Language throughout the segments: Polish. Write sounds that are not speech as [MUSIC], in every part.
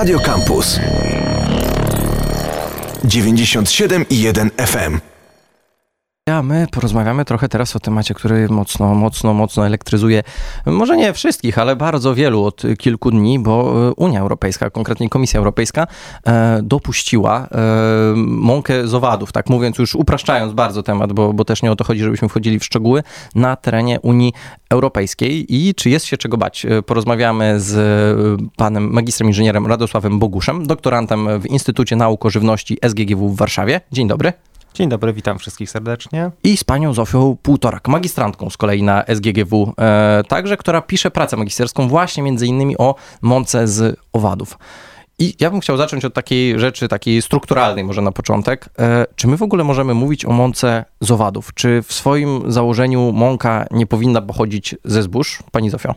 Radio Campus 97,1 FM. A my porozmawiamy trochę teraz o temacie, który mocno, mocno, mocno elektryzuje, może nie wszystkich, ale bardzo wielu od kilku dni, bo e, Unia Europejska, konkretnie Komisja Europejska, e, dopuściła e, mąkę z owadów, tak mówiąc, już upraszczając bardzo temat, bo, bo też nie o to chodzi, żebyśmy wchodzili w szczegóły, na terenie Unii Europejskiej. I czy jest się czego bać? Porozmawiamy z panem magistrem inżynierem Radosławem Boguszem, doktorantem w Instytucie Nauk o Żywności SGGW w Warszawie. Dzień dobry. Dzień dobry, witam wszystkich serdecznie. I z panią Zofią Półtorak, magistrantką z kolei na SGGW, e, także, która pisze pracę magisterską właśnie między innymi o mące z owadów. I ja bym chciał zacząć od takiej rzeczy, takiej strukturalnej może na początek. E, czy my w ogóle możemy mówić o mące z owadów? Czy w swoim założeniu mąka nie powinna pochodzić ze zbóż? Pani Zofio.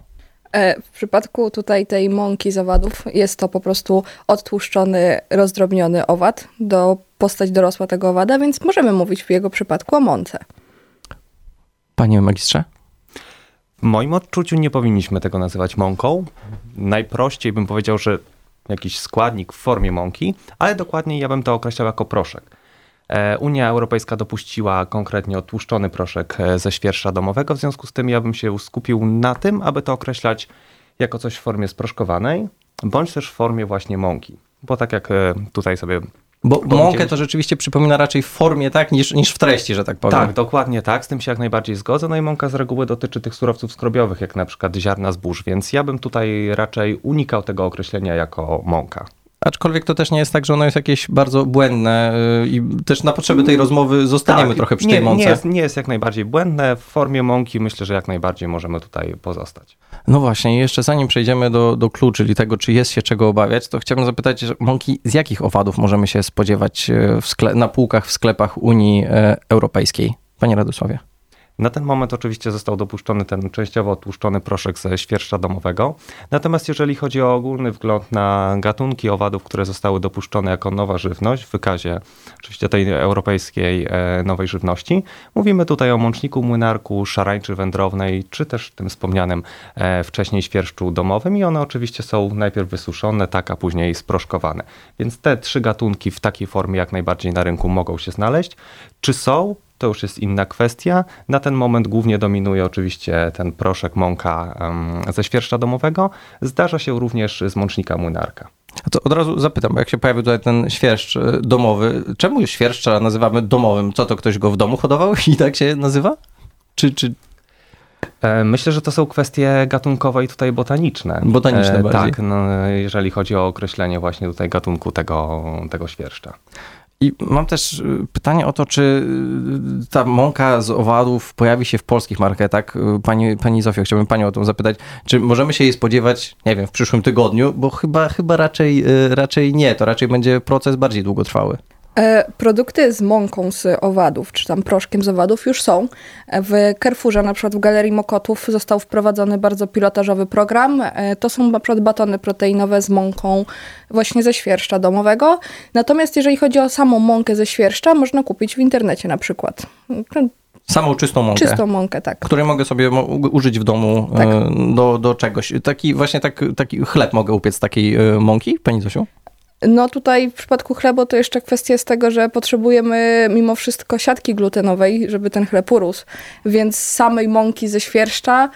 E, w przypadku tutaj tej mąki z owadów jest to po prostu odtłuszczony, rozdrobniony owad do postać dorosła tego owada, więc możemy mówić w jego przypadku o mące. Panie magistrze? W moim odczuciu nie powinniśmy tego nazywać mąką. Najprościej bym powiedział, że jakiś składnik w formie mąki, ale dokładniej ja bym to określał jako proszek. E, Unia Europejska dopuściła konkretnie odtłuszczony proszek e, ze świerszcza domowego, w związku z tym ja bym się skupił na tym, aby to określać jako coś w formie sproszkowanej, bądź też w formie właśnie mąki. Bo tak jak e, tutaj sobie bo mąkę to rzeczywiście przypomina raczej w formie, tak, niż, niż w treści, że tak powiem. Tak, dokładnie tak, z tym się jak najbardziej zgodzę. No i mąka z reguły dotyczy tych surowców skrobiowych, jak na przykład ziarna zbóż, więc ja bym tutaj raczej unikał tego określenia jako mąka. Aczkolwiek to też nie jest tak, że ono jest jakieś bardzo błędne y, i też na potrzeby tej rozmowy zostaniemy tak, trochę przy nie, tej mące. Nie jest, nie jest jak najbardziej błędne. W formie mąki myślę, że jak najbardziej możemy tutaj pozostać. No właśnie, jeszcze zanim przejdziemy do, do czyli tego, czy jest się czego obawiać, to chciałbym zapytać, mąki, z jakich owadów możemy się spodziewać y, na półkach w sklepach Unii e, Europejskiej? Panie Radosławie. Na ten moment oczywiście został dopuszczony ten częściowo otłuszczony proszek ze świerszcza domowego. Natomiast jeżeli chodzi o ogólny wgląd na gatunki owadów, które zostały dopuszczone jako nowa żywność w wykazie oczywiście tej europejskiej e, nowej żywności, mówimy tutaj o mączniku młynarku, szarańczy wędrownej, czy też tym wspomnianym e, wcześniej świerszczu domowym i one oczywiście są najpierw wysuszone, tak, a później sproszkowane. Więc te trzy gatunki w takiej formie jak najbardziej na rynku mogą się znaleźć. Czy są? To już jest inna kwestia. Na ten moment głównie dominuje oczywiście ten proszek mąka ze świerszcza domowego. Zdarza się również z mącznika młynarka. A to od razu zapytam, bo jak się pojawił tutaj ten świerszcz e, domowy, czemu świerszcza nazywamy domowym? Co to, ktoś go w domu hodował [LAUGHS] i tak się nazywa? Czy, czy, e, Myślę, że to są kwestie gatunkowe i tutaj botaniczne. Botaniczne e, bardziej. Tak, no, jeżeli chodzi o określenie właśnie tutaj gatunku tego, tego świerszcza. I mam też y, pytanie o to, czy y, ta mąka z owadów pojawi się w polskich marketach. Y, pani, pani Zofio, chciałbym Panią o to zapytać. Czy możemy się jej spodziewać, nie wiem, w przyszłym tygodniu? Bo chyba, chyba raczej, raczej nie. To raczej będzie proces bardziej długotrwały. E, produkty z mąką z owadów, czy tam proszkiem z owadów już są. W Carrefourze, na przykład w Galerii Mokotów został wprowadzony bardzo pilotażowy program. E, to są na przykład batony proteinowe z mąką właśnie ze świerszcza domowego. Natomiast jeżeli chodzi o samą mąkę ze świerszcza, można kupić w internecie na przykład. Samą czystą mąkę. Czystą mąkę, tak. Której mogę sobie użyć w domu tak. E, do, do czegoś. Taki właśnie tak, taki chleb mogę upiec z takiej mąki, pani Zosiu? No tutaj w przypadku chleba to jeszcze kwestia z tego, że potrzebujemy mimo wszystko siatki glutenowej, żeby ten chleb urósł. Więc samej mąki ze świerszcza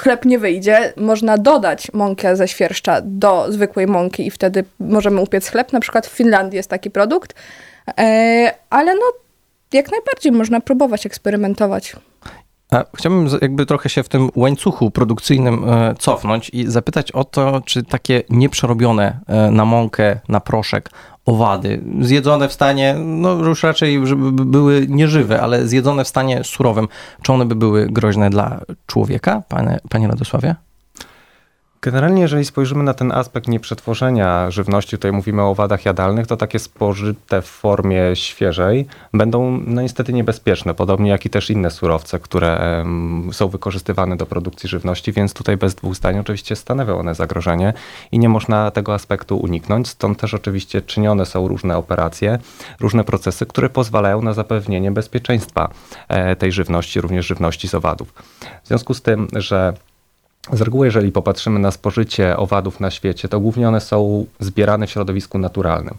chleb nie wyjdzie. Można dodać mąkę ze świerszcza do zwykłej mąki i wtedy możemy upiec chleb. Na przykład w Finlandii jest taki produkt. E, ale no jak najbardziej można próbować eksperymentować. A chciałbym jakby trochę się w tym łańcuchu produkcyjnym e, cofnąć i zapytać o to, czy takie nieprzerobione e, na mąkę, na proszek owady, zjedzone w stanie, no już raczej żeby były nieżywe, ale zjedzone w stanie surowym, czy one by były groźne dla człowieka, panie, panie Radosławie? Generalnie, jeżeli spojrzymy na ten aspekt nieprzetworzenia żywności, tutaj mówimy o owadach jadalnych, to takie spożyte w formie świeżej będą no niestety niebezpieczne, podobnie jak i też inne surowce, które um, są wykorzystywane do produkcji żywności, więc tutaj bez dwóch zdań oczywiście stanowią one zagrożenie i nie można tego aspektu uniknąć. Stąd też oczywiście czynione są różne operacje, różne procesy, które pozwalają na zapewnienie bezpieczeństwa e, tej żywności, również żywności z owadów. W związku z tym, że z reguły, jeżeli popatrzymy na spożycie owadów na świecie, to głównie one są zbierane w środowisku naturalnym.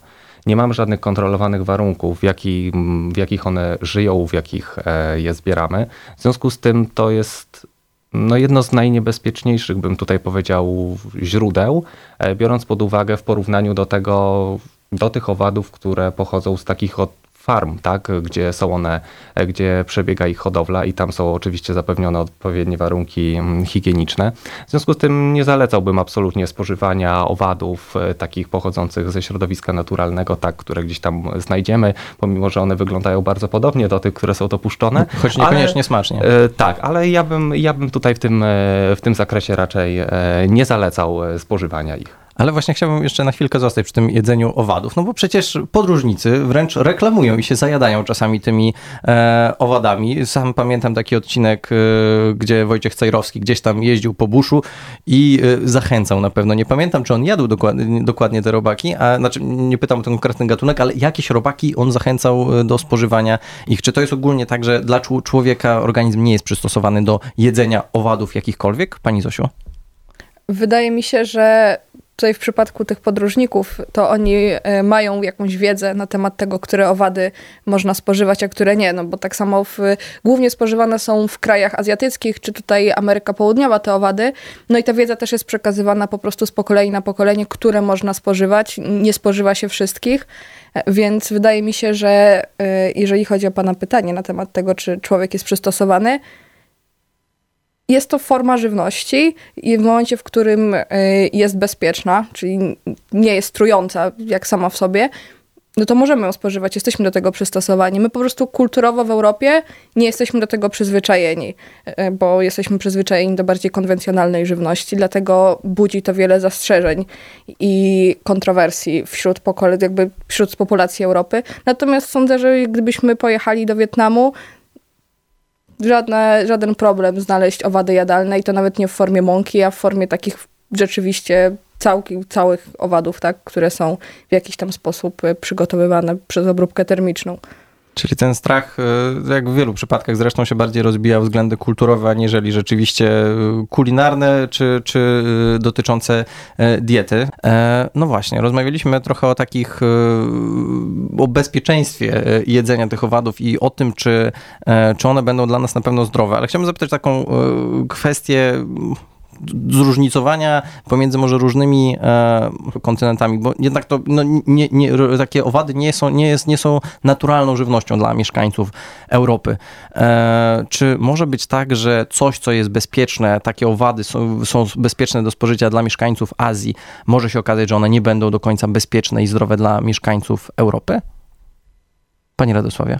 Nie mamy żadnych kontrolowanych warunków, w, jaki, w jakich one żyją, w jakich e, je zbieramy. W związku z tym to jest no jedno z najniebezpieczniejszych, bym tutaj powiedział, źródeł, e, biorąc pod uwagę w porównaniu do tego, do tych owadów, które pochodzą z takich od farm, tak, gdzie są one, e, gdzie przebiega ich hodowla i tam są oczywiście zapewnione odpowiednie warunki mm, higieniczne. W związku z tym nie zalecałbym absolutnie spożywania owadów e, takich pochodzących ze środowiska naturalnego, tak, które gdzieś tam znajdziemy, pomimo, że one wyglądają bardzo podobnie do tych, które są dopuszczone. Choć niekoniecznie ale, smacznie. E, tak, ale ja bym, ja bym tutaj w tym, w tym zakresie raczej nie zalecał spożywania ich. Ale właśnie chciałbym jeszcze na chwilkę zostać przy tym jedzeniu owadów, no bo przecież podróżnicy wręcz reklamują i się zajadają czasami tymi e, owadami. Sam pamiętam taki odcinek, e, gdzie Wojciech Cajrowski gdzieś tam jeździł po buszu i e, zachęcał na pewno. Nie pamiętam, czy on jadł dokładnie, dokładnie te robaki, a znaczy nie pytam o ten konkretny gatunek, ale jakieś robaki on zachęcał e, do spożywania ich. Czy to jest ogólnie tak, że dla człowieka organizm nie jest przystosowany do jedzenia owadów jakichkolwiek? Pani Zosiu? Wydaje mi się, że tutaj w przypadku tych podróżników, to oni e, mają jakąś wiedzę na temat tego, które owady można spożywać, a które nie. No bo tak samo w, głównie spożywane są w krajach azjatyckich, czy tutaj Ameryka Południowa te owady. No i ta wiedza też jest przekazywana po prostu z pokolenia na pokolenie, które można spożywać. Nie spożywa się wszystkich. E, więc wydaje mi się, że e, jeżeli chodzi o Pana pytanie na temat tego, czy człowiek jest przystosowany, jest to forma żywności i w momencie, w którym y, jest bezpieczna, czyli nie jest trująca jak sama w sobie, no to możemy ją spożywać, jesteśmy do tego przystosowani. My po prostu kulturowo w Europie nie jesteśmy do tego przyzwyczajeni, y, bo jesteśmy przyzwyczajeni do bardziej konwencjonalnej żywności, dlatego budzi to wiele zastrzeżeń i kontrowersji wśród, jakby wśród populacji Europy. Natomiast sądzę, że gdybyśmy pojechali do Wietnamu, żadne, żaden problem znaleźć owady jadalne i to nawet nie w formie mąki, a w formie takich rzeczywiście całki, całych owadów, tak, które są w jakiś tam sposób e, przygotowywane przez obróbkę termiczną. Czyli ten strach, e, jak w wielu przypadkach zresztą się bardziej rozbija względy kulturowe, aniżeli rzeczywiście e, kulinarne czy, czy e, dotyczące diety. No właśnie, rozmawialiśmy trochę o takich, o bezpieczeństwie jedzenia tych owadów i o tym, czy, czy one będą dla nas na pewno zdrowe. Ale chciałbym zapytać taką kwestię zróżnicowania pomiędzy może różnymi e, kontynentami, bo jednak to no, nie, nie, takie owady nie są, nie, jest, nie są naturalną żywnością dla mieszkańców Europy. E, czy może być tak, że coś, co jest bezpieczne, takie owady są, są bezpieczne do spożycia dla mieszkańców Azji, może się okazać, że one nie będą do końca bezpieczne i zdrowe dla mieszkańców Europy? Panie Radosławie.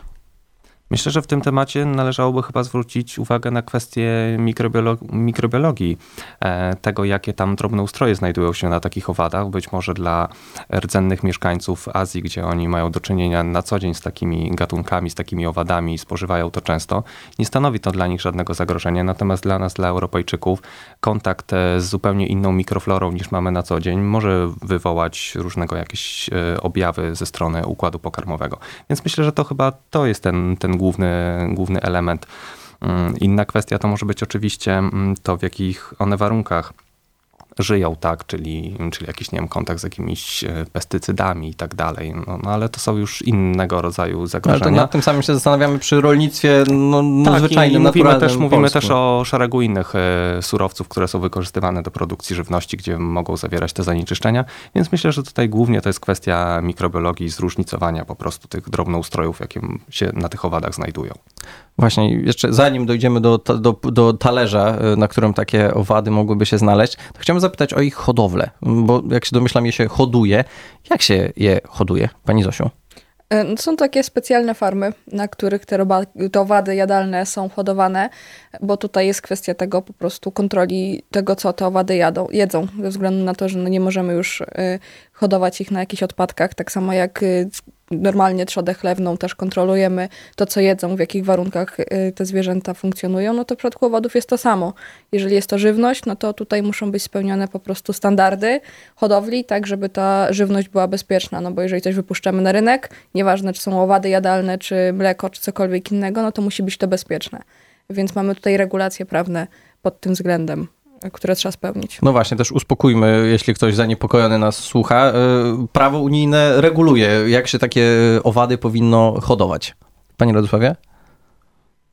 Myślę, że w tym temacie należałoby chyba zwrócić uwagę na kwestię mikrobiologii, mikrobiologii e, tego, jakie tam drobne ustroje znajdują się na takich owadach. Być może dla rdzennych mieszkańców Azji, gdzie oni mają do czynienia na co dzień z takimi gatunkami, z takimi owadami i spożywają to często, nie stanowi to dla nich żadnego zagrożenia. Natomiast dla nas, dla Europejczyków, kontakt e, z zupełnie inną mikroflorą niż mamy na co dzień może wywołać różnego jakieś e, objawy ze strony układu pokarmowego. Więc myślę, że to chyba to jest ten, ten główny, główny element. Mm, inna kwestia to może być oczywiście mm, to, w jakich one warunkach żyją, tak, czyli, czyli jakiś, nie wiem, kontakt z jakimiś e, pestycydami i tak dalej, no, no, ale to są już innego rodzaju zagrożenia. Ale to nad tym samym się zastanawiamy przy rolnictwie no, no tak, zwyczajnym, mówimy też, mówimy też o szeregu innych e, surowców, które są wykorzystywane do produkcji żywności, gdzie mogą zawierać te zanieczyszczenia, więc myślę, że tutaj głównie to jest kwestia mikrobiologii zróżnicowania po prostu tych drobnoustrojów, jakie się na tych owadach znajdują. Właśnie, jeszcze zanim dojdziemy do, do, do talerza, e, na którym takie owady mogłyby się znaleźć, to chciałbym zapytać o ich hodowlę, bo jak się domyślam, je się hoduje. Jak się je hoduje, pani Zosiu? E, no, są takie specjalne farmy, na których te, owady jadalne są hodowane, bo tutaj jest kwestia tego po prostu kontroli tego, co te owady jadą, jedzą, ze względu na to, że no nie możemy już y, hodować ich na jakichś odpadkach, tak samo jak y, normalnie trzodę chlewną też kontrolujemy to, co jedzą, w jakich warunkach y, te zwierzęta funkcjonują, no to w przypadku owadów jest to samo. Jeżeli jest to żywność, no to tutaj muszą być spełnione po prostu standardy hodowli, tak żeby ta żywność była bezpieczna, no bo jeżeli coś wypuszczamy na rynek, nieważne czy są owady jadalne, czy mleko, czy cokolwiek innego, no to musi być to bezpieczne. Więc mamy tutaj regulacje prawne pod tym względem. Które trzeba spełnić. No właśnie, też uspokójmy, jeśli ktoś zaniepokojony nas słucha. Y, Prawo unijne reguluje, jak się takie owady powinno hodować. Panie Radosławie?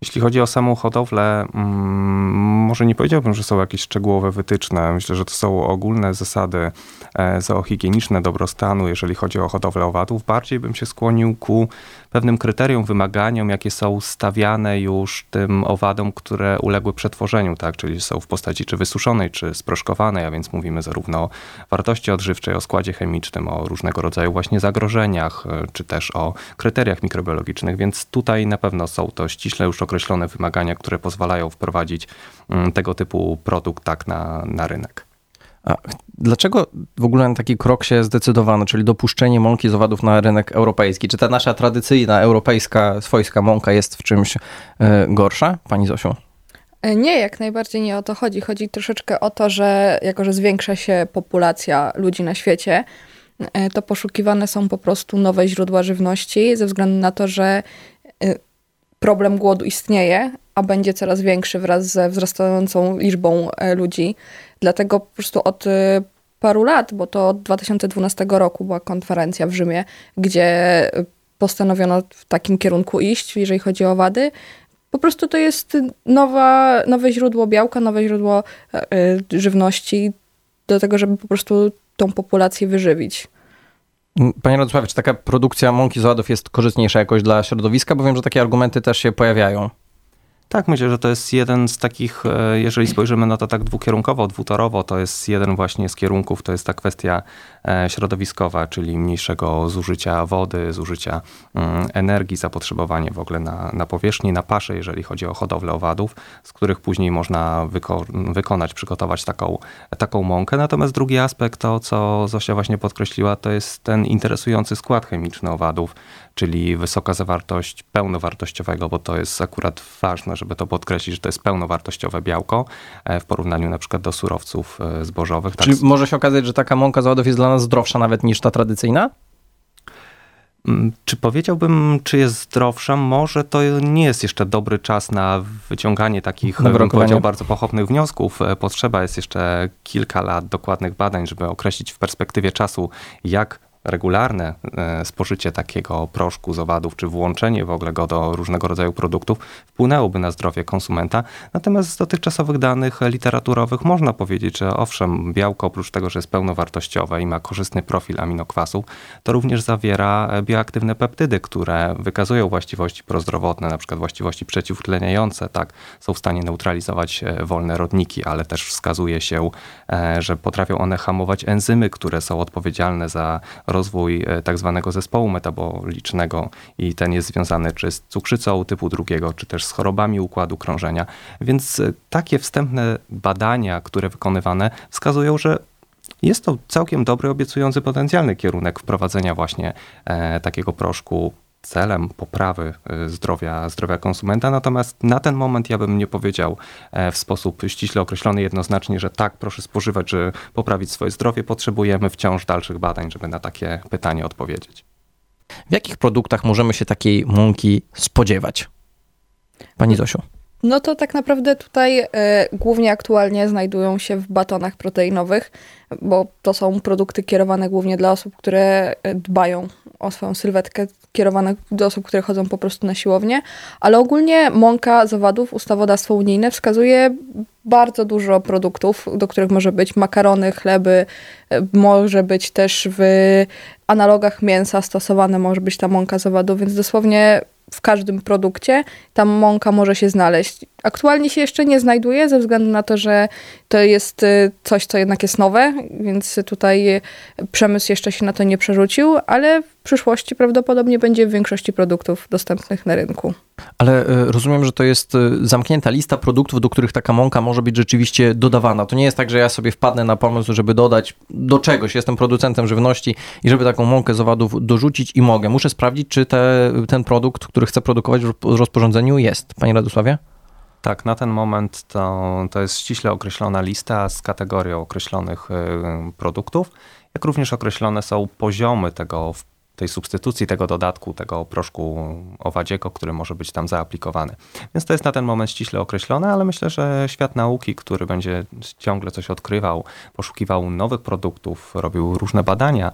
Jeśli chodzi o samą hodowlę, mm, może nie powiedziałbym, że są jakieś szczegółowe wytyczne. Myślę, że to są ogólne zasady e, zoohigieniczne dobrostanu, jeżeli chodzi o hodowlę owadów. Bardziej bym się skłonił ku pewnym kryterium, wymaganiom, jakie są stawiane już tym owadom, które uległy przetworzeniu, tak? czyli są w postaci czy wysuszonej, czy sproszkowanej, a więc mówimy zarówno o wartości odżywczej, o składzie chemicznym, o różnego rodzaju właśnie zagrożeniach, e, czy też o kryteriach mikrobiologicznych, więc tutaj na pewno są to ściśle już określone wymagania, które pozwalają wprowadzić mm, tego typu produkt tak na, na rynek. A dlaczego w ogóle na taki krok się zdecydowano, czyli dopuszczenie mąki z owadów na rynek europejski? Czy ta nasza tradycyjna, europejska, swojska mąka jest w czymś e, gorsza? Pani Zosiu? E, Nie, jak najbardziej nie o to chodzi. Chodzi troszeczkę o to, że jako, że zwiększa się populacja ludzi na świecie, e, to poszukiwane są po prostu nowe źródła żywności, ze względu na to, że problem głodu istnieje, a będzie coraz większy wraz ze wzrastającą liczbą e, ludzi. Dlatego po prostu od e, paru lat, bo to od 2012 roku była konferencja w Rzymie, gdzie e, postanowiono w takim kierunku iść, jeżeli chodzi o owady. Po prostu to jest nowa, nowe źródło białka, nowe źródło żywności do tego, żeby po prostu tą populację wyżywić. Panie Radosławie, czy taka produkcja mąki z owadów jest korzystniejsza jakoś dla środowiska? Bo wiem, że takie argumenty też się pojawiają. Tak, myślę, że to jest jeden z takich, e, jeżeli spojrzymy na to tak dwukierunkowo, dwutorowo, to jest jeden właśnie z kierunków, to jest ta kwestia e, środowiskowa, czyli mniejszego zużycia wody, zużycia mm, energii, zapotrzebowanie w ogóle na, na powierzchni, na pasze, jeżeli chodzi o hodowlę owadów, z których później można wyko wykonać, przygotować taką, taką mąkę. Natomiast drugi aspekt, to co Zosia właśnie podkreśliła, to jest ten interesujący skład chemiczny owadów, czyli wysoka zawartość pełnowartościowego, bo to jest akurat ważne, żeby to podkreślić, że to jest pełnowartościowe białko e, w porównaniu na przykład do surowców e, zbożowych. Tak, Czyli może się okazać, że taka mąka z owadów jest dla nas zdrowsza nawet niż ta tradycyjna? Mm, Czy powiedziałbym, czy jest zdrowsza? Może to nie jest jeszcze dobry czas na wyciąganie takich, powiedział, bardzo pochopnych wniosków. E, Potrzeba jest jeszcze kilka lat dokładnych badań, żeby określić w perspektywie czasu, jak regularne e, spożycie takiego proszku z owadów, czy włączenie w ogóle go do różnego rodzaju produktów wpłynęłoby na zdrowie konsumenta. Natomiast z dotychczasowych danych literaturowych można powiedzieć, że owszem, białko oprócz tego, że jest pełnowartościowe i ma korzystny profil aminokwasu, to również zawiera e, bioaktywne peptydy, które wykazują właściwości prozdrowotne, na przykład właściwości przeciwutleniające, tak, są w stanie neutralizować e, wolne rodniki, ale też wskazuje się, że potrafią one hamować enzymy, które są odpowiedzialne za rozwój e, tak zwanego zespołu metabolicznego i ten jest związany czy z cukrzycą typu drugiego, czy też z chorobami układu krążenia. Więc e, takie wstępne badania, które wykonywane wskazują, że jest to całkiem dobry, obiecujący potencjalny kierunek wprowadzenia właśnie e, takiego proszku celem poprawy e, zdrowia, zdrowia konsumenta. Natomiast na ten moment ja bym nie powiedział e, w sposób ściśle określony jednoznacznie, że tak, proszę spożywać, żeby poprawić swoje zdrowie. Potrzebujemy wciąż dalszych badań, żeby na takie pytanie odpowiedzieć. W jakich produktach możemy się takiej mąki spodziewać? Pani Zosiu. No to tak naprawdę tutaj e, głównie aktualnie znajdują się w batonach proteinowych, bo to są produkty kierowane głównie dla osób, które e, dbają o swoją sylwetkę, kierowane do osób, które chodzą po prostu na siłownię, ale ogólnie mąka z owadów, ustawodawstwo unijne wskazuje bardzo dużo produktów, do których może być makarony, chleby, e, może być też w analogach mięsa stosowane, może być ta mąka z owadów, więc dosłownie w każdym produkcie ta mąka może się znaleźć. Aktualnie się jeszcze nie znajduje, ze względu na to, że to jest y, coś, co jednak jest nowe, więc tutaj przemysł jeszcze się na to nie przerzucił, ale w przyszłości prawdopodobnie będzie w większości produktów dostępnych na rynku. Ale y, rozumiem, że to jest y, zamknięta lista produktów, do których taka mąka może być rzeczywiście dodawana. To nie jest tak, że ja sobie wpadnę na pomysł, żeby dodać do czegoś. Jestem producentem żywności i żeby taką mąkę z owadów dorzucić i mogę. Muszę sprawdzić, czy te, ten produkt, który chcę produkować w rozporządzeniu jest. Panie Radosławie? Tak, na ten moment to, to jest ściśle określona lista z kategorią określonych y, produktów, jak również określone są poziomy tego w- tej substytucji tego dodatku, tego proszku owadziego, który może być tam zaaplikowany. Więc to jest na ten moment ściśle określone, ale myślę, że świat nauki, który będzie ciągle coś odkrywał, poszukiwał nowych produktów, robił różne badania,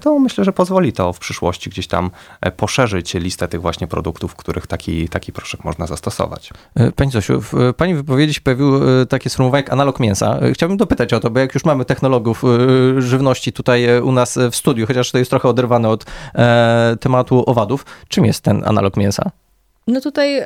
to myślę, że pozwoli to w przyszłości gdzieś tam poszerzyć listę tych właśnie produktów, których taki, taki proszek można zastosować. E, Pani Zosiu, w e, Pani wypowiedzi pojawił e, takie sformułowanie jak analog mięsa. E, Chciałbym dopytać o to, bo jak już mamy technologów e, żywności tutaj e, u nas e, w studiu, chociaż to jest trochę oderwane od e, tematu owadów, czym jest ten analog mięsa? No tutaj y,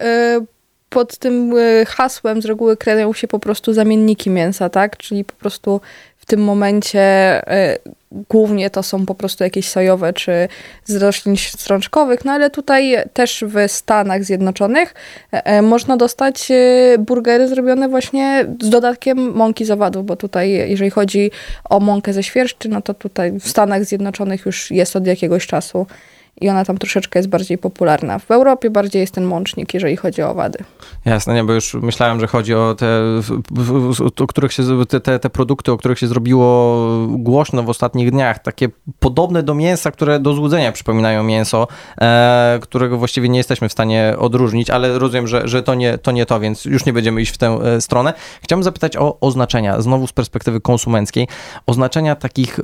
pod tym y, hasłem z reguły kryją się po prostu zamienniki mięsa, tak? Czyli po prostu tym momencie y, głównie to są po prostu jakieś sojowe czy z roślin strączkowych, no ale tutaj też w Stanach Zjednoczonych e, można dostać e, burgery zrobione właśnie z dodatkiem mąki z owadów, bo tutaj jeżeli chodzi o mąkę ze świerszczy, no to tutaj w Stanach Zjednoczonych już jest od jakiegoś czasu i ona tam troszeczkę jest bardziej popularna. W Europie bardziej jest ten mącznik, jeżeli chodzi o owady. Jasne, nie, bo już myślałem, że chodzi o te, o których się, te, te, te produkty, o których się zrobiło głośno w ostatnich dniach, takie podobne do mięsa, które do złudzenia przypominają mięso, e, którego właściwie nie jesteśmy w stanie odróżnić, ale rozumiem, że, że to, nie, to nie to, więc już nie będziemy iść w tę e, stronę. Chciałbym zapytać o oznaczenia, znowu z perspektywy konsumenckiej, oznaczenia takich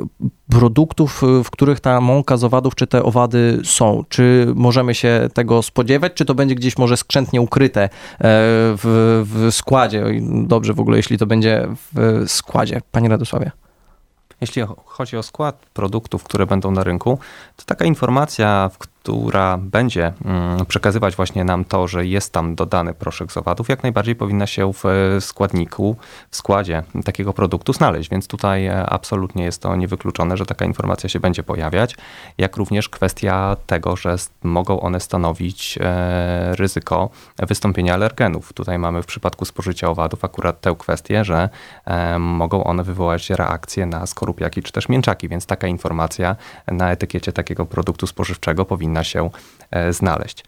produktów, w których ta mąka z owadów czy te owady są. Czy możemy się tego spodziewać, czy to będzie gdzieś może skrzętnie ukryte e, w, w składzie? Dobrze w ogóle, jeśli to będzie w składzie. Panie Radosławie. Jeśli chodzi o skład produktów, które będą na rynku, to taka informacja, w która będzie mm, przekazywać właśnie nam to, że jest tam dodany proszek z owadów, jak najbardziej powinna się w e, składniku, w składzie takiego produktu znaleźć. Więc tutaj e, absolutnie jest to niewykluczone, że taka informacja się będzie pojawiać, jak również kwestia tego, że mogą one stanowić e, ryzyko wystąpienia alergenów. Tutaj mamy w przypadku spożycia owadów akurat tę kwestię, że mogą one wywołać reakcje na skorupiaki czy też mięczaki, więc taka informacja na etykiecie takiego produktu spożywczego powinna się e, znaleźć.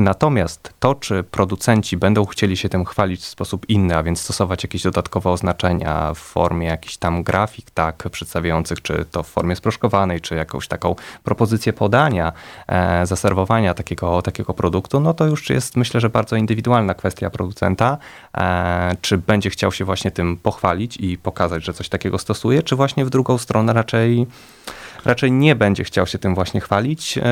Natomiast to, czy producenci będą chcieli się tym chwalić w sposób inny, a więc stosować jakieś dodatkowe oznaczenia w formie jakichś tam grafik, tak, przedstawiających, czy to w formie sproszkowanej, czy jakąś taką propozycję podania, e, zaserwowania takiego, takiego produktu, no to już jest myślę, że bardzo indywidualna kwestia producenta, e, czy będzie chciał się właśnie tym pochwalić i pokazać, że coś takiego stosuje, czy właśnie w drugą stronę raczej raczej nie będzie chciał się tym właśnie chwalić. E,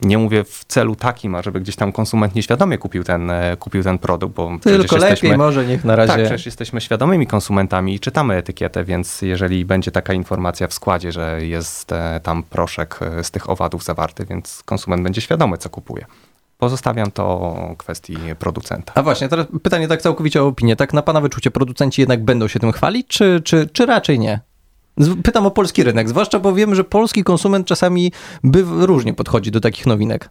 Nie mówię w celu takim, ażeby gdzieś tam konsument nieświadomie kupił ten, e, kupił ten produkt, bo Tylko lepiej jesteśmy, może niech na razie... tak, przecież jesteśmy świadomymi konsumentami i czytamy etykietę, więc jeżeli będzie taka informacja w składzie, że jest e, tam proszek z tych owadów zawarty, więc konsument będzie świadomy, co kupuje. Pozostawiam to kwestii producenta. A właśnie, teraz pytanie tak całkowicie o opinię. Tak na pana wyczucie producenci jednak będą się tym chwalić, czy, czy, czy raczej nie? Pytam o polski rynek, zwłaszcza bo wiemy, że polski konsument czasami by różnie podchodzi do takich nowinek.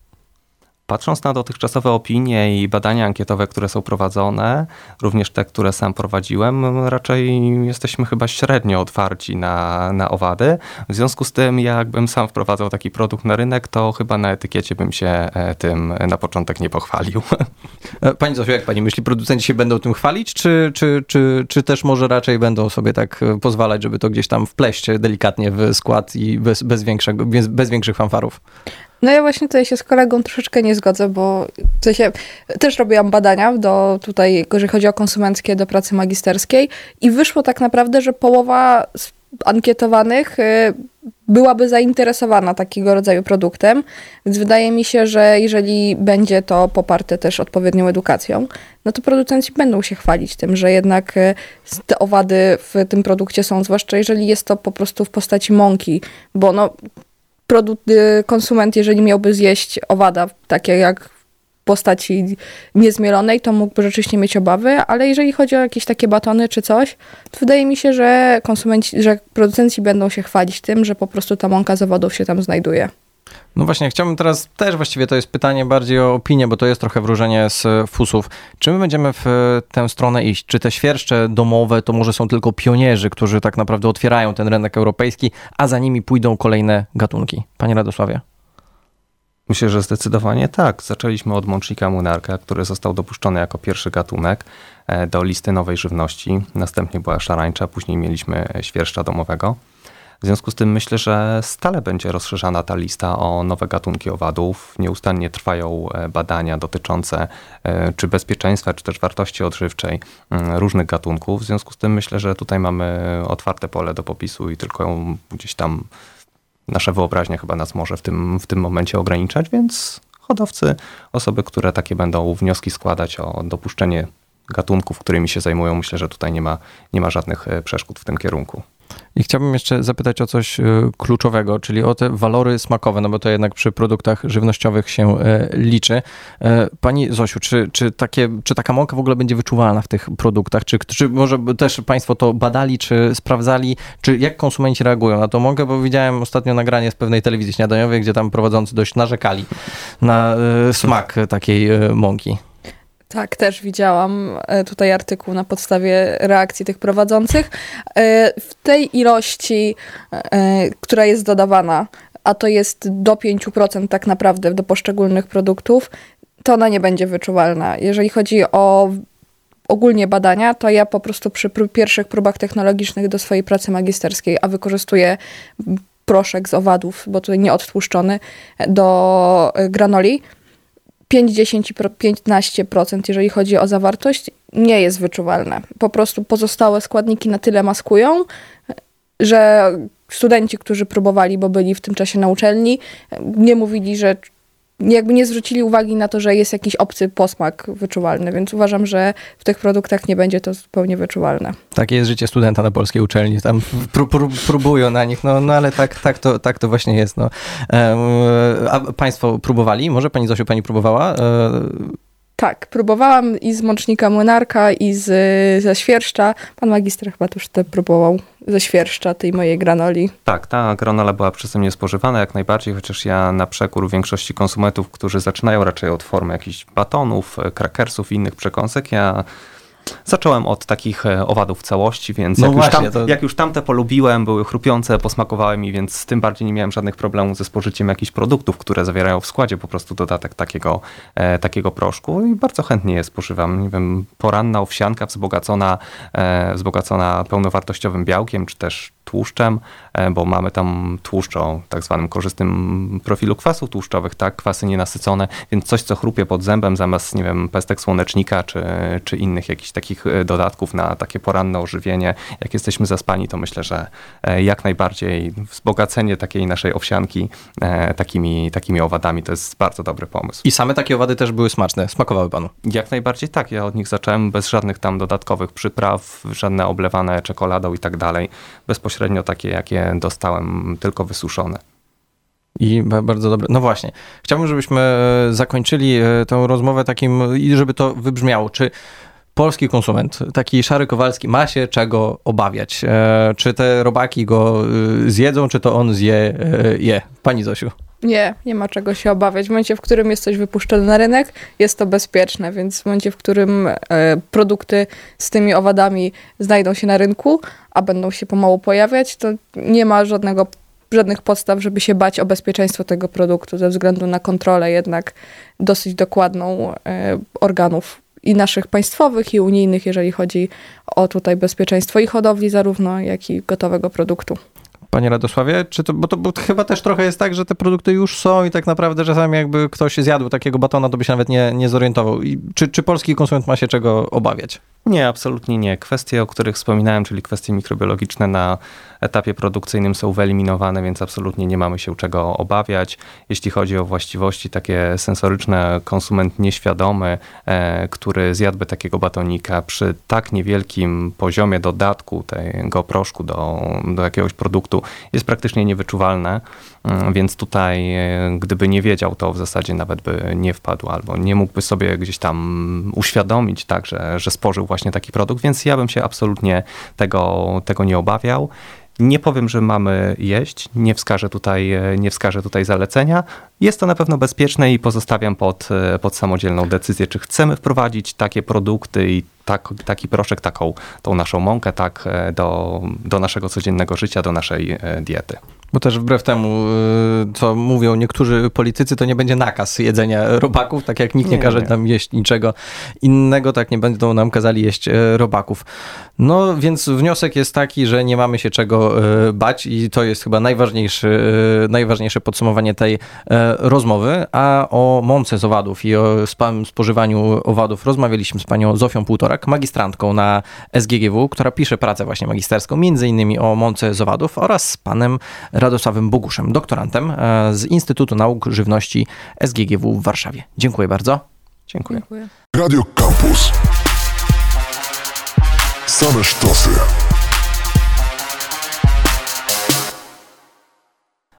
Patrząc na dotychczasowe opinie i badania ankietowe, które są prowadzone, również te, które sam prowadziłem, raczej jesteśmy chyba średnio otwarci na, na owady. W związku z tym, jakbym sam wprowadzał taki produkt na rynek, to chyba na etykiecie bym się e, tym na początek nie pochwalił. [LAUGHS] E, Pani Zosiu, jak pani myśli, producenci się będą tym chwalić, czy, czy, czy, czy też może raczej będą sobie tak e, pozwalać, żeby to gdzieś tam wpleść delikatnie w skład i bez, bez, większego, bez, bez większych fanfarów? No ja właśnie tutaj się z kolegą troszeczkę nie zgodzę, bo w sensie też robiłam badania do tutaj, jeżeli chodzi o konsumenckie, do pracy magisterskiej i wyszło tak naprawdę, że połowa ankietowanych y, byłaby zainteresowana takiego rodzaju produktem, więc wydaje mi się, że jeżeli będzie to poparte też odpowiednią edukacją, no to producenci będą się chwalić tym, że jednak y, te owady w tym produkcie są, zwłaszcza jeżeli jest to po prostu w postaci mąki, bo no produkt, y, konsument, jeżeli miałby zjeść owada, takie jak w postaci niezmielonej, to mógłby rzeczywiście mieć obawy, ale jeżeli chodzi o jakieś takie batony czy coś, to wydaje mi się, że konsumenci, że producenci będą się chwalić tym, że po prostu ta mąka z owodów się tam znajduje. No właśnie, chciałbym teraz też właściwie to jest pytanie bardziej o opinię, bo to jest trochę wróżenie z fusów. Czy my będziemy w e, tę stronę iść? Czy te świerszcze domowe to może są tylko pionierzy, którzy tak naprawdę otwierają ten rynek europejski, a za nimi pójdą kolejne gatunki? Panie Radosławie. Myślę, że zdecydowanie tak. Zaczęliśmy od mącznika munarka, który został dopuszczony jako pierwszy gatunek e, do listy nowej żywności. Następnie była szarańcza, później mieliśmy świerszcza domowego. W związku z tym myślę, że stale będzie rozszerzana ta lista o nowe gatunki owadów. Nieustannie trwają e, badania dotyczące e, czy bezpieczeństwa, czy też wartości odżywczej mm, różnych gatunków. W związku z tym myślę, że tutaj mamy otwarte pole do popisu i tylko gdzieś tam nasza wyobraźnia chyba nas może w tym, w tym momencie ograniczać, więc hodowcy, osoby, które takie będą wnioski składać o dopuszczenie gatunków, którymi się zajmują, myślę, że tutaj nie ma, nie ma żadnych e, przeszkód w tym kierunku. I chciałbym jeszcze zapytać o coś e, kluczowego, czyli o te walory smakowe, no bo to jednak przy produktach żywnościowych się e, liczy. Pani Zosiu, czy, czy, takie, czy taka mąka w ogóle będzie wyczuwalna w tych produktach? Czy, czy może też Państwo to badali, czy sprawdzali, czy jak konsumenci reagują na tą mąkę? Bo widziałem ostatnio nagranie z pewnej telewizji śniadaniowej, gdzie tam prowadzący dość narzekali na smak takiej mąki. Tak, też widziałam e, tutaj artykuł na podstawie reakcji tych prowadzących. E, w tej ilości, e, która jest dodawana, a to jest do 5% tak naprawdę do poszczególnych produktów, to ona nie będzie wyczuwalna. Jeżeli chodzi o ogólnie badania, to ja po prostu przy pierwszych próbach technologicznych do swojej pracy magisterskiej, a wykorzystuję proszek z owadów, bo tutaj nie odtłuszczony, do granoli, 5-10-15%, jeżeli chodzi o zawartość, nie jest wyczuwalne. Po prostu pozostałe składniki na tyle maskują, że studenci, którzy próbowali, bo byli w tym czasie na uczelni, nie mówili, że jakby nie zwrócili uwagi na to, że jest jakiś obcy posmak wyczuwalny, więc uważam, że w tych produktach nie będzie to zupełnie wyczuwalne. Takie jest życie studenta na polskiej uczelni, tam pró pró próbują na nich, no, no ale tak, tak, to, tak to właśnie jest. No. A państwo próbowali? Może pani Zosiu, pani próbowała? Tak, próbowałam i z Mącznika Młynarka, i z, ze Świerszcza. Pan magister chyba też te próbował ze Świerszcza, tej mojej granoli. Tak, ta granola była przeze mnie spożywana jak najbardziej, chociaż ja na przekór większości konsumentów, którzy zaczynają raczej od formy jakichś batonów, krakersów i innych przekąsek, ja Zacząłem od takich e, owadów całości, więc no jak, właśnie, już tam, to... jak już tamte polubiłem, były chrupiące, posmakowały mi, więc tym bardziej nie miałem żadnych problemów ze spożyciem jakichś produktów, które zawierają w składzie po prostu dodatek takiego, e, takiego proszku i bardzo chętnie je spożywam. Nie wiem, poranna owsianka wzbogacona, e, wzbogacona pełnowartościowym białkiem, czy też tłuszczem, e, bo mamy tam tłuszcz o tak zwanym korzystnym profilu kwasów tłuszczowych, tak, kwasy nienasycone, więc coś, co chrupie pod zębem zamiast, nie wiem, pestek słonecznika czy, czy innych jakichś takich e, dodatków na takie poranne ożywienie. Jak jesteśmy zaspani, to myślę, że e, jak najbardziej wzbogacenie takiej naszej owsianki takimi, takimi owadami to jest bardzo dobry pomysł. I same takie owady też były smaczne, smakowały panu? Jak najbardziej tak. Ja od nich zacząłem bez żadnych tam dodatkowych przypraw, żadne oblewane czekoladą i tak dalej. Bezpośrednio bezpośrednio takie, jakie dostałem, tylko wysuszone. I bardzo dobre. No właśnie. Chciałbym, żebyśmy e, zakończyli e, tę rozmowę takim, i żeby to wybrzmiało. Czy polski konsument, taki szary Kowalski, ma się czego obawiać? E, czy te robaki go zjedzą, czy to on zje je? Pani Zosiu. Nie, nie ma czego się obawiać. W momencie, w którym jest coś wypuszczone na rynek, jest to bezpieczne, więc w momencie, w którym e, produkty z tymi owadami znajdą się na rynku, a będą się pomału pojawiać, to nie ma żadnego, żadnych podstaw, żeby się bać o bezpieczeństwo tego produktu, ze względu na kontrolę jednak dosyć dokładną e, organów i naszych państwowych, i unijnych, jeżeli chodzi o tutaj bezpieczeństwo i hodowli zarówno, jak i gotowego produktu. Panie Radosławie, czy to, bo to bo chyba też trochę jest tak, że te produkty już są i tak naprawdę czasami jakby ktoś zjadł takiego batona, to by się nawet nie, nie zorientował. I czy, czy polski konsument ma się czego obawiać? Nie, absolutnie nie. Kwestie, o których wspominałem, czyli kwestie mikrobiologiczne na etapie produkcyjnym są wyeliminowane, więc absolutnie nie mamy się czego obawiać. Jeśli chodzi o właściwości takie sensoryczne, konsument nieświadomy, e, który zjadłby takiego batonika przy tak niewielkim poziomie dodatku tego proszku do, do jakiegoś produktu jest praktycznie niewyczuwalne, mm, więc tutaj e, gdyby nie wiedział, to w zasadzie nawet by nie wpadł albo nie mógłby sobie gdzieś tam uświadomić, tak, że, że spożył właśnie taki produkt, więc ja bym się absolutnie tego, tego nie obawiał. Nie powiem, że mamy jeść, nie wskażę tutaj, nie wskażę tutaj zalecenia. Jest to na pewno bezpieczne i pozostawiam pod, pod samodzielną decyzję, czy chcemy wprowadzić takie produkty i tak, taki proszek, taką tą naszą mąkę tak, do, do naszego codziennego życia, do naszej e, diety. Bo też wbrew temu, y, co mówią niektórzy politycy, to nie będzie nakaz jedzenia robaków, tak jak nikt nie, Nie, każe nie. nam jeść niczego innego, tak nie będą nam kazali jeść e, robaków. No więc wniosek jest taki, że nie mamy się czego e, bać i to jest chyba najważniejszy, najważniejsze podsumowanie tej rozmowy. A o mące z owadów i o spożywaniu owadów rozmawialiśmy z panią Zofią Półtorak, magistrantką na SGGW, która pisze pracę właśnie magisterską, między innymi o mące z owadów oraz z panem Radosławem Boguszem, doktorantem e, z Instytutu Nauk Żywności SGGW w Warszawie. Dziękuję bardzo. Dziękuję. Dziękuję. Radio Campus. Same sztosy.